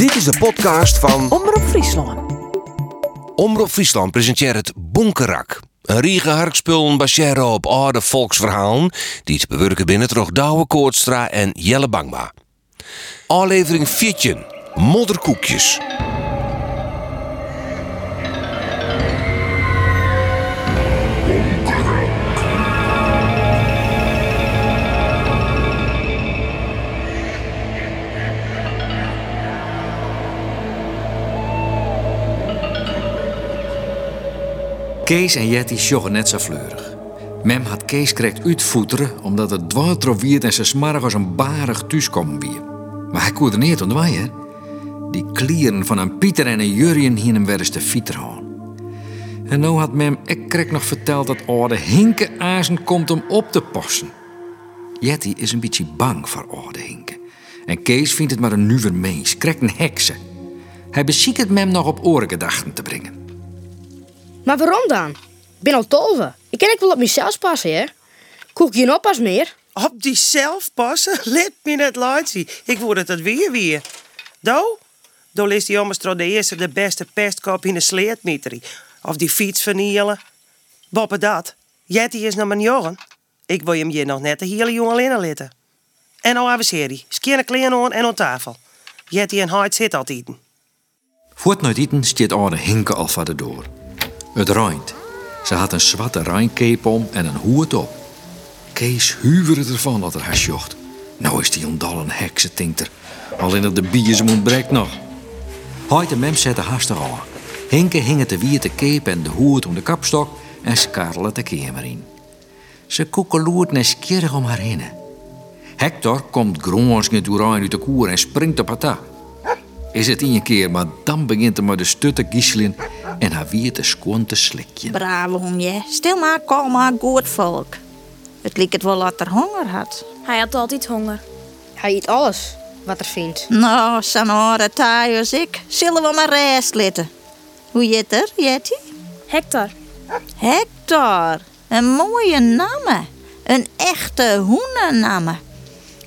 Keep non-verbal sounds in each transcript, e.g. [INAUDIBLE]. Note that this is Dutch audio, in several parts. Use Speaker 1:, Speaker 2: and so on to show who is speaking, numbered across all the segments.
Speaker 1: Dit is de podcast van
Speaker 2: Omroep Friesland.
Speaker 1: Omroep Friesland presenteert het Bonkerak. Een riege harkspullen baseren op oude volksverhalen die te bewerken binnen door Douwe Koortstra en Jelle Bangma. Aflevering 14. Modderkoekjes.
Speaker 3: Kees en Jetty sjoggen net zo fleurig. Mem had Kees krekt uitvoeteren omdat het dwartrop wierd en ze smarrig als een barig thuiskomen wie. Maar hij kon er niet ontwaaien. Die klieren van een Pieter en een Jurjen hier hem weer eens de fieter. En nou had mem krek nog verteld dat oude Hinke Azen komt om op te passen. Jetty is een beetje bang voor oude Hinke. En Kees vindt het maar een nuver mens, krek een hekse. Hij beziekt mem nog op orengedachten te brengen.
Speaker 4: Maar waarom dan? Ik ben al tolve. Ik kan ik wel op mezelf passen, hè? Koek je een oppas meer?
Speaker 5: Op die zelf passen? [LAUGHS] Let me net laatsie. Ik word het het weer weer. Do? Do is die ommers de eerste de beste pestkop in de sleetmieterie. Of die fiets vernielen. Boppe dat. Jetty is naar mijn jongen. Ik wil hem hier nog net de hele jongen alleen laten. En nou aviseer die. Skien kleren aan en op tafel. Jetty en Hart zit al te eten.
Speaker 3: Voor het nooit eten stiet oude Hinke al van de door. Het. Ze had een zwarte rijncape om en een hoed op. Kees huiverde ervan dat er haar sjocht. Nou is die ondal een heksentinter. Alleen dat de biers ontbreekt nog. Hoyt en mem zette hastig aan. Hinke hing het de wierte cape en de hoed om de kapstok en skarrelde de kamer in. Ze koekeloert nieuwsgierig om haar heen. Hector komt gronzend doorheen uit de koer en springt op haar. Is het in je keer, maar dan begint hij maar de stutte gieselen en haar wierte schoon te slikje.
Speaker 6: Brave homje, stil maar, kalm maar, goed volk. Het liep het wel dat er honger had.
Speaker 7: Hij had altijd honger.
Speaker 4: Hij eet alles wat er vindt.
Speaker 6: Nou, zo'n oude taai als ik, zullen we maar rest litten. Hoe jit er, Jetty?
Speaker 7: Hector.
Speaker 6: Hector, een mooie naam. Een echte hoenennaam.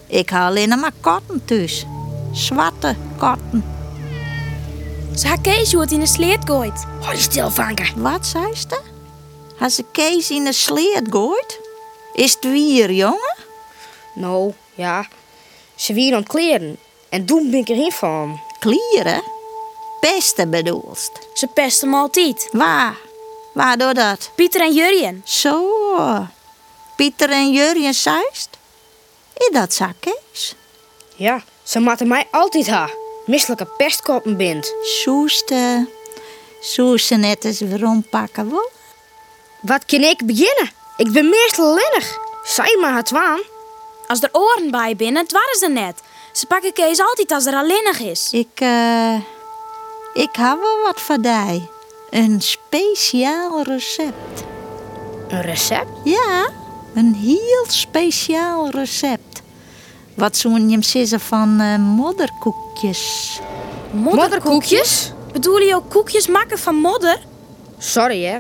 Speaker 6: Ik haal alleen maar katten thuis. Zwarte katten.
Speaker 7: Ze Kees het in de sleet gooit.
Speaker 4: Je stil, Vanke.
Speaker 6: Wat zei ze? Had ze Kees in de sleet gooit? Is het weer, jongen?
Speaker 4: Nou, ja. Ze weer aan kleren. En toen ben ik erin van.
Speaker 6: Klieren? Pesten bedoelst.
Speaker 7: Ze pest hem altijd.
Speaker 6: Waar? Waardoor dat?
Speaker 7: Pieter en Jurjen.
Speaker 6: Zo. Pieter en Jurjen zuist? Is dat zo, Kees?
Speaker 4: Ja, ze maakte mij altijd ha. Misselijke pestkoppen bent.
Speaker 6: Soeste. Soeste net eens weer ompakken wil.
Speaker 4: Wat kan ik beginnen? Ik ben meestal lennig. Zij maar het waan.
Speaker 7: Als er oren bij binnen, het waren ze net. Ze pakken Kees altijd als er alleenig is.
Speaker 6: Ik, eh... ik heb wel wat voor die. Een speciaal recept.
Speaker 4: Een recept?
Speaker 6: Ja, een heel speciaal recept. Wat zo'n je zeggen van eh, modderkoekjes.
Speaker 4: Modderkoekjes?
Speaker 7: Bedoel je ook koekjes maken van modder?
Speaker 4: Sorry hè,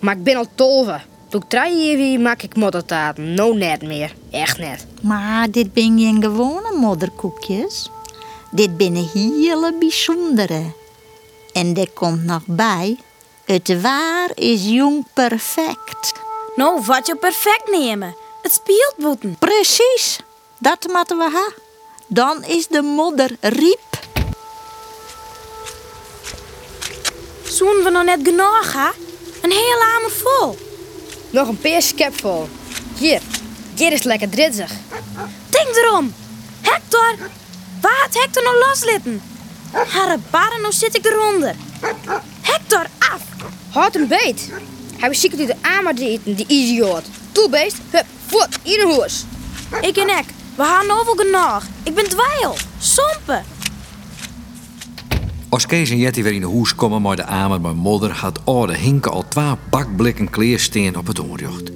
Speaker 4: maar ik ben al tolve. Toen ik wie maak ik moddertaten. No net meer. Echt net.
Speaker 6: Maar dit ben geen gewone modderkoekjes. Dit binnen hele bijzondere. En er komt nog bij, het waar is jong perfect.
Speaker 7: Nou, wat je perfect nemen. Het speelt boeten.
Speaker 6: Precies, dat moeten we ha. Dan is de modder riep.
Speaker 7: Zoen we nog net genoeg, hè? Een hele hamer vol.
Speaker 4: Nog een peers cap vol. Hier, dit is lekker dritzig.
Speaker 7: Denk erom. Hector, waar had Hector nou loslitten? Harre barren, nou zit ik eronder. Hector, af!
Speaker 4: Houd hem beet. Hij was ziek uit de amer te eten, die idioot. Toe beest, hup, voet, in een hoes.
Speaker 7: Ik en ik, gaan over. Ik ben dweil. Sompen.
Speaker 3: Als Kees en Jetty weer in de hoes komen met de amer bij modder, had oude Hinke al twee bakblikken kleersteen op het oorjocht.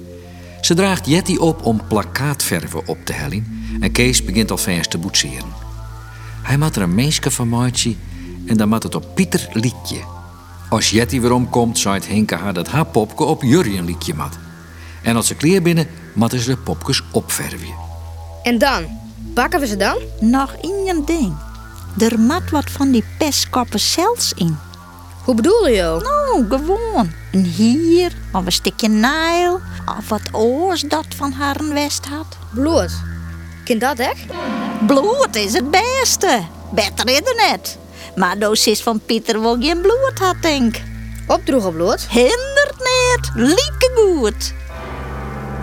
Speaker 3: Ze draagt Jetty op om plakkaatverven op te hellen en Kees begint al fans te boetseren. Hij maakt er een meisje van maatje en dan maakt het op Pieter liedje. Als Jetty weer omkomt, zei Hinke haar dat haar popke op Jurjen liedje mat. En als ze kleer binnen, matten ze de popkes opverven.
Speaker 4: En dan? Bakken we ze dan?
Speaker 6: Nog in je ding. Er mat wat van die pestkoppen zelfs in.
Speaker 4: Hoe bedoel je ook?
Speaker 6: Nou, gewoon. Een hier, of een stukje nijl, of wat oors dat van haar een west had.
Speaker 4: Bloed. Kind dat echt?
Speaker 6: Bloed is het beste. Beter is het net. Maar doos is van Pieter wel geen bloed had, denk.
Speaker 4: Opdroegen bloed?
Speaker 6: Hindert niet. Lieke goed.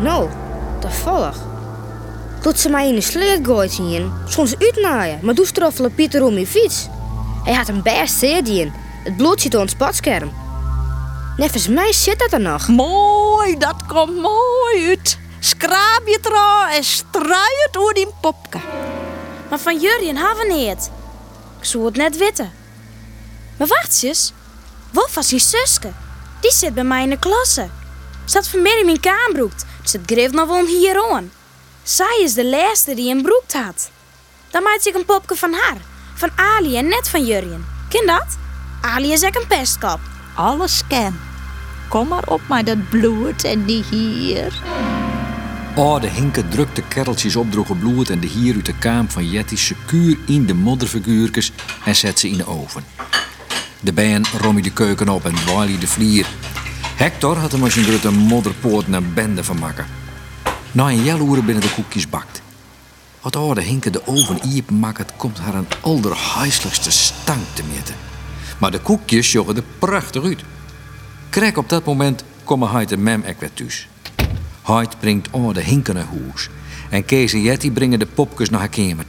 Speaker 4: Nou, toevallig. Doet ze mij in de sleet gooit zien, soms uitnaaien, maar doe stroffelen Pieter om mijn fiets. Hij had een best in. Het bloed zit op het spatscherm. Nevens mij zit dat er nog.
Speaker 6: Mooi, dat komt mooi uit. Schraap je trouw en strui het door die popke.
Speaker 7: Maar van Jurjen hebben we niet. Ik zou het net weten. Maar wacht eens. Wolf was die zuske. Die zit bij mij in de klasse. Zat vanmiddag in mijn kamerbroek. Zit greef nog wel hier aan. Zij is de laatste die een broek had. Dan maakt ik een popke van haar. Van Ali en net van Jurjen. Ken dat? Ali is echt een pestkop.
Speaker 6: Alles ken. Kom maar op met dat bloed en die hier.
Speaker 3: Oh, de hinke drukte kereltjes opdroegen bloed en de hier uit de kaam van Jetty secuur in de modderfiguurtjes en zet ze in de oven. De bijen rommie de keuken op en Wiley de vlier. Hector had hem als een grote modderpoort naar bende van maken. Na een jelloeren binnen de koekjes bakt. Wat oude hinke de oven maakt, komt haar een allerhuiselijkste stank te meten. Maar de koekjes joggen er prachtig uit. Krek op dat moment komen hij en mem ek weer thuis. Hij brengt oude hinke naar huis. En Kees en Jetty brengen de popjes naar haar kamer.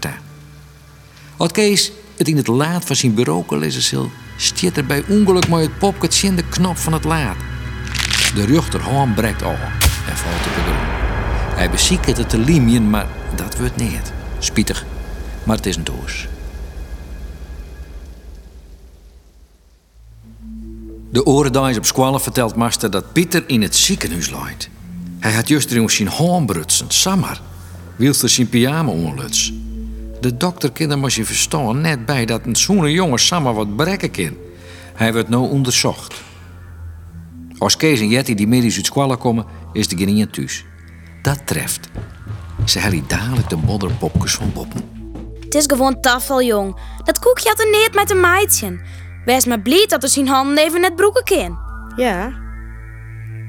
Speaker 3: Als Kees het in het laad van zijn bureau lezen zal, stiet er bij ongeluk maar het popje in de knop van het laad. De rechterhaan breekt af en valt op de. Hij beziekt het te limien, maar dat wordt niet. Spietig, maar het is een doos. De orendaais op squallen vertelt Master dat Pieter in het ziekenhuis ligt. Hij had juist erin zijn haan brutsen, samar. Wilste zijn pyjama onluts. De dokter kende maar je verstaan net bij dat een zoene jongen samar wat brekken kan. Hij wordt nou onderzocht. Als Kees en Jetty die medisch uit squallen komen, is de geen thuis. Dat treft. Ze hebben dadelijk de modderpopjes van Boppen.
Speaker 7: Het is gewoon tafel, jong. Dat koekje had er niet met een meidje. Wees maar blij dat er zijn handen even net broeken kan.
Speaker 4: Ja.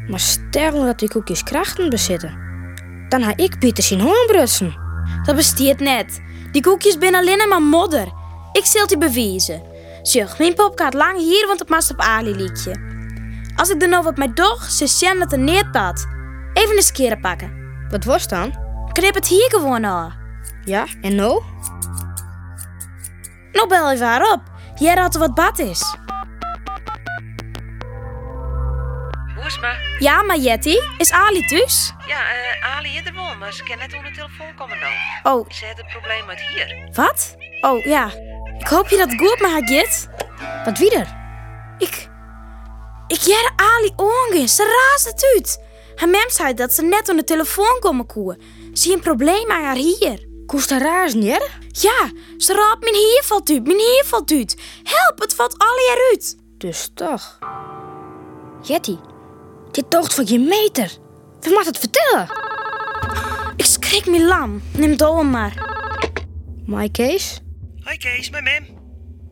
Speaker 4: Maar stel dat die koekjes krachten bezitten. Dan ga ik Pieter zien hoornbrutsen.
Speaker 7: Dat besteedt net. Die koekjes zijn alleen maar modder. Ik zal die bewijzen. Zeg, mijn pop gaat lang hier, want het mast op Ali liedje. Als ik er nou wat mee doch, ze zien dat er niet pad. Even een skeren pakken.
Speaker 4: Wat was dan?
Speaker 7: Knip het hier gewoon aan.
Speaker 4: Ja, en nou?
Speaker 7: Nou bel even haar op. Jij raadt wat bad is.
Speaker 2: Boesma?
Speaker 7: Ja, maar Jetty, is Ali thuis?
Speaker 2: Ja, eh Ali is er wel, maar ze kan net onder de telefoon komen nou.
Speaker 7: Oh,
Speaker 2: Ze heeft het probleem uit hier.
Speaker 7: wat? Oh, ja. Ik hoop je dat goed met haar gaat.
Speaker 4: Wat wieder?
Speaker 7: Ik... Ik jere Ali ongen. Ze raast het uit. Haar mem zei dat ze net aan de telefoon komen koen. Zie een probleem aan haar hier.
Speaker 4: Koest haar raars niet?
Speaker 7: Ja, ze raadt mijn hier valt uit, mijn hier valt uit. Help, het valt Ali eruit.
Speaker 4: Dus toch. Jetty, dit tocht van je meter. Wie mag het vertellen?
Speaker 7: Ik schrik me lam. Neem door maar.
Speaker 4: My Kees?
Speaker 5: Hoi Kees, mijn mem.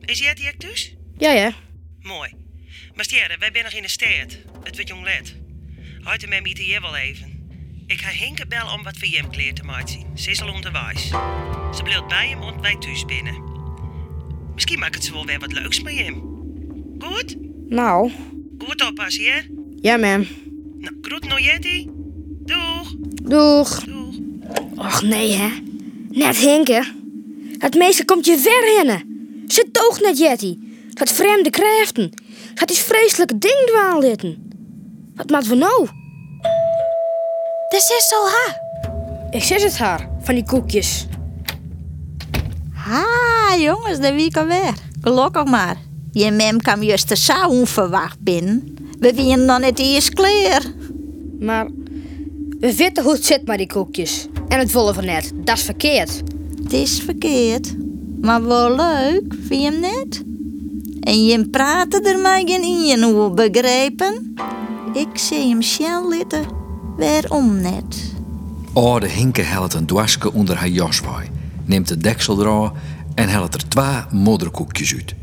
Speaker 5: Is jij die thuis?
Speaker 4: Ja, ja.
Speaker 5: Mooi. Maar wij zijn nog in de stad. Het wordt jong let. Hoi de mem hier wel even. Ik ga Hinke bellen om wat voor jem kleer te maken zien. Ze is al onderwijs. Ze bleef bij hem want wij thuis binnen. Misschien maakt het ze wel weer wat leuks met hem. Goed?
Speaker 4: Nou,
Speaker 5: Goed oppassen, hè?
Speaker 4: ja, ma'am.
Speaker 5: Nou, groet nog Jetty. Doeg.
Speaker 4: Doeg.
Speaker 5: Doeg.
Speaker 4: Och nee, hè? Net Hinke. Het meeste komt je ver hinnen. Ze toog net Jetty. Dat vreemde kräften. Dat is vreselijke ding dwaallitten. Wat maakt we nou?
Speaker 7: Dat is zo ha.
Speaker 4: Ik zeg het haar, van die koekjes.
Speaker 6: Ha, jongens, de week alweer. Gelukkig maar. Je mem kwam juist te zo onverwacht binnen. We waren dan net eerst klaar.
Speaker 4: Maar we weten hoe het zit met die koekjes. En het volle van net, dat is verkeerd.
Speaker 6: Het is verkeerd, maar wel leuk, vind je hem net? En je praten er maar geen in hoe begrepen? Ik zie hem snel litten, waarom net?
Speaker 3: Oh, de hinke helpt een dwarske onder haar jas waai, neemt de deksel eraf en helpt er twee modderkoekjes uit.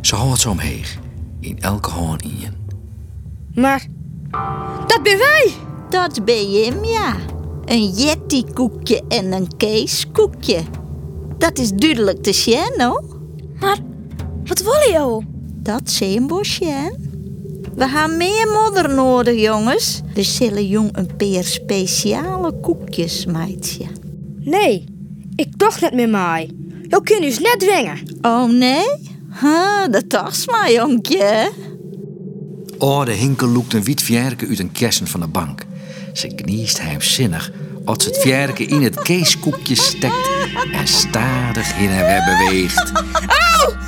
Speaker 3: Ze houdt ze omheeg, in elke hand in.
Speaker 4: Maar dat ben wij.
Speaker 6: Dat ben je hem, ja. Een Yeti-koekje en een Kees-koekje. Dat is duidelijk te zien, hoor.
Speaker 7: Maar wat wil je al?
Speaker 6: Dat een bosje, hè? We gaan meer modder nodig, jongens. We zullen jong een paar speciale koekjes, meidje.
Speaker 4: Nee, ik toch net meer mij. Je kunt dus net dwingen.
Speaker 6: Oh, nee? Ha, dat dacht maar, jonkje.
Speaker 3: Oude Hinkel loekt een wit vjerke uit een kersen van de bank. Ze kniest heimzinnig als ze het vjerke in het keeskoekje stekt en stadig in en weer beweegt.
Speaker 4: Hot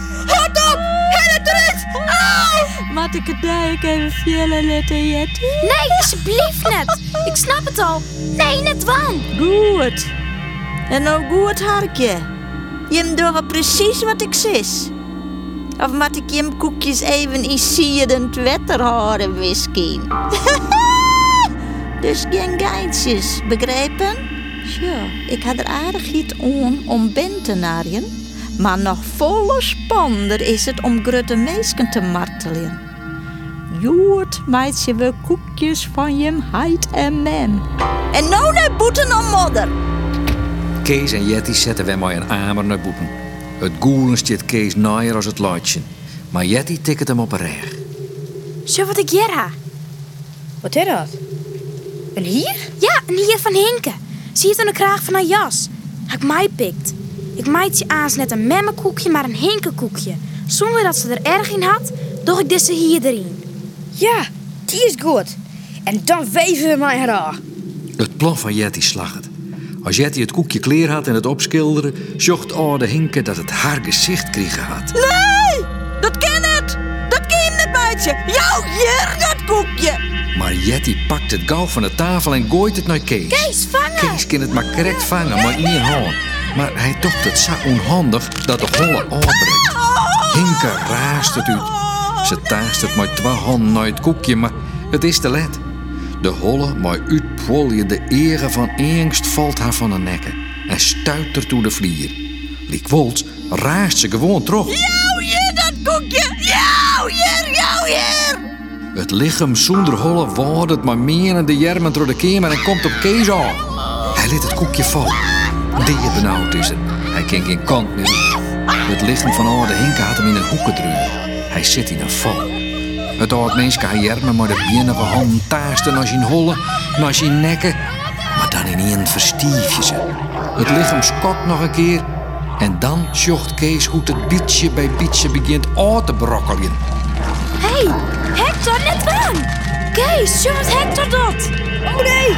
Speaker 6: Maat ik het duik even vielen letten, Yeti?
Speaker 7: Nee, alsjeblieft net. Ik snap het al. Nee, net wan.
Speaker 6: Goed. En nou goed, harkje. Je doet precies wat ik zis. Of moet ik je koekjes even in sierdend wetter houden, whisky? [LAUGHS] dus geen geintjes, begrepen? Ja, ik had er aardig iets aan om ben te. Maar nog volle spannender is het om grutte meesken te martelen. Joert meidje we koekjes van je heid en mem. En nou naar boeten om modder.
Speaker 3: Kees en Jetty zetten wij maar een amer naar boeten. Het goelen stiet Kees naaier als het luidje. Maar Jetty tikt hem op een reg.
Speaker 7: Zo wat ik hier ha.
Speaker 4: Wat is dat? Een hier?
Speaker 7: Ja, een hier van Hinke. Zie je het aan de kraag van haar jas? Ik mij pikt. Ik maait je aans net een memmenkoekje, maar een hinkenkoekje. Zonder dat ze er erg in had, doch ik deze hier erin.
Speaker 4: Ja, die is goed. En dan weven we mij haar.
Speaker 3: Het plan van Jetty slag het. Als Jetty het koekje kleer had en het opschilderen, zocht oude Hinke dat het haar gezicht kregen had.
Speaker 6: Nee, dat ken het. Dat ken het, meidje. Jou hier dat koekje.
Speaker 3: Maar Jetty pakt het gauw van de tafel en gooit het naar Kees.
Speaker 7: Kees, vangen!
Speaker 3: Kees kan het maar correct vangen, maar in één hand. Maar hij tocht het zo onhandig dat de holle afbreekt. Hinke raast het uit. Ze taast het met twee handen naar het koekje, maar het is te let. De holle, maar uitpolje de ere van angst valt haar van de nekken en stuit er toe de vlier. Liek Wolts raast ze gewoon terug.
Speaker 6: Jou hier dat koekje. Jou hier, jou hier.
Speaker 3: Het lichaam zonder holle het maar meer en de jermen door de kamer en komt op Kees aan. Hij liet het koekje vallen. Die benauwd is het. Hij kan geen kant meer. Het lichaam van oude Hinke had hem in een hoek gedrukt. Hij zit in een val. Het oude mens kan jermen maar de van handen taasten naar zijn holle, naar zijn nekken. Maar dan in één verstief je ze. Het lichaam skokt nog een keer. En dan zocht Kees hoe het bietje bij bietje begint uit te brokkelen.
Speaker 7: Hé, hey, Hector, net waan! Kees, wat Hector dat?
Speaker 4: Oh nee!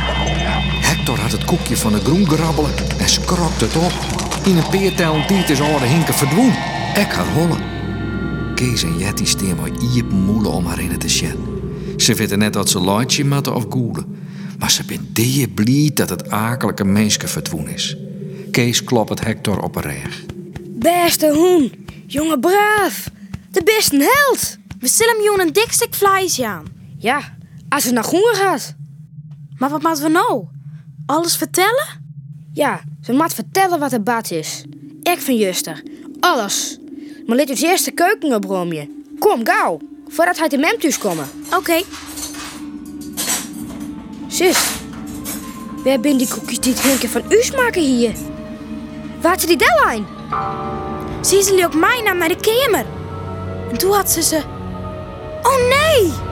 Speaker 3: Hector had het koekje van de groen gerabbelen en skrokt het op. In een peertel tijd is oude Hinke verdwoen. Ik haar hollen. Kees en Jetty steen maar iep moelen om haar in te zien. Ze weten net dat ze luidje matten of goelen. Maar ze ben die blij dat het akelige mensje verdwoen is. Kees klopt het Hector op een reg.
Speaker 4: Beste hoen. Jongen braaf. De beste held.
Speaker 7: We zullen hem een dik stuk vlees aan.
Speaker 4: Ja, als het naar groen gaat.
Speaker 7: Maar wat moeten we nou? Alles vertellen?
Speaker 4: Ja, ze moet vertellen wat er bad is. Ik van Juster. Alles. Maar let ons eerst de keuken opruimen. Kom, gauw. Voordat hij de mem thuis komen.
Speaker 7: Oké,
Speaker 4: Zus. We hebben die koekjes die het van u maken hier. Waar ze die deadline?
Speaker 7: ze ook mij naar naar de kamer. En toen had ze ze... Oh nee!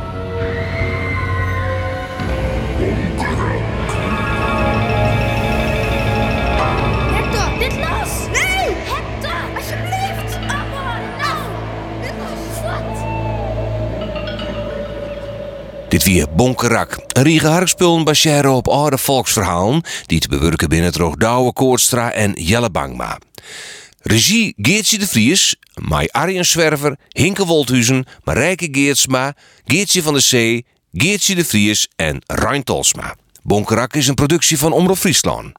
Speaker 1: Weer Bonkerak. Een riege harkspullen op oude volksverhalen die te bewerken binnen het Douwe Koortstra en Jelle Bangma. Regie Geertje de Vries, Mai Arjen Zwerver, Hinke Wolthuizen, Marijke Geertsma, Geertje van de Zee, Geertje de Vries en Rijn Tolsma. Bonkerak is een productie van Omroep Friesland.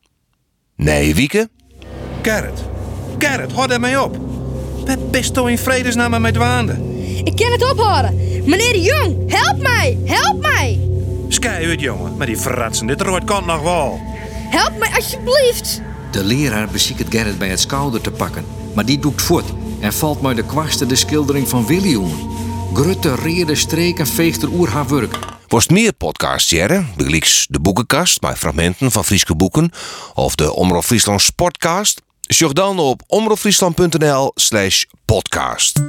Speaker 1: Nee, Wieke?
Speaker 8: Gerrit, Gerrit, houd ermee op. Wat bist in vredesnaam met waande?
Speaker 4: Ik kan het ophouden. Meneer de Jong, help mij! Help mij!
Speaker 8: Skij uit, jongen, met die fratsen. Dit rood kan nog wel.
Speaker 4: Help mij alsjeblieft!
Speaker 3: De leraar beziekt Gerrit bij het schouder te pakken Maar die doet voort en valt mij de kwaste de schildering van Willy. Grutte, rede streken veegt er oer haar werk.
Speaker 1: Worst meer podcasts jaren, begelijks de boekenkast met fragmenten van Frieske boeken of de Omroep Friesland Sportcast, zoek dan op omroepfriesland.nl slash podcast.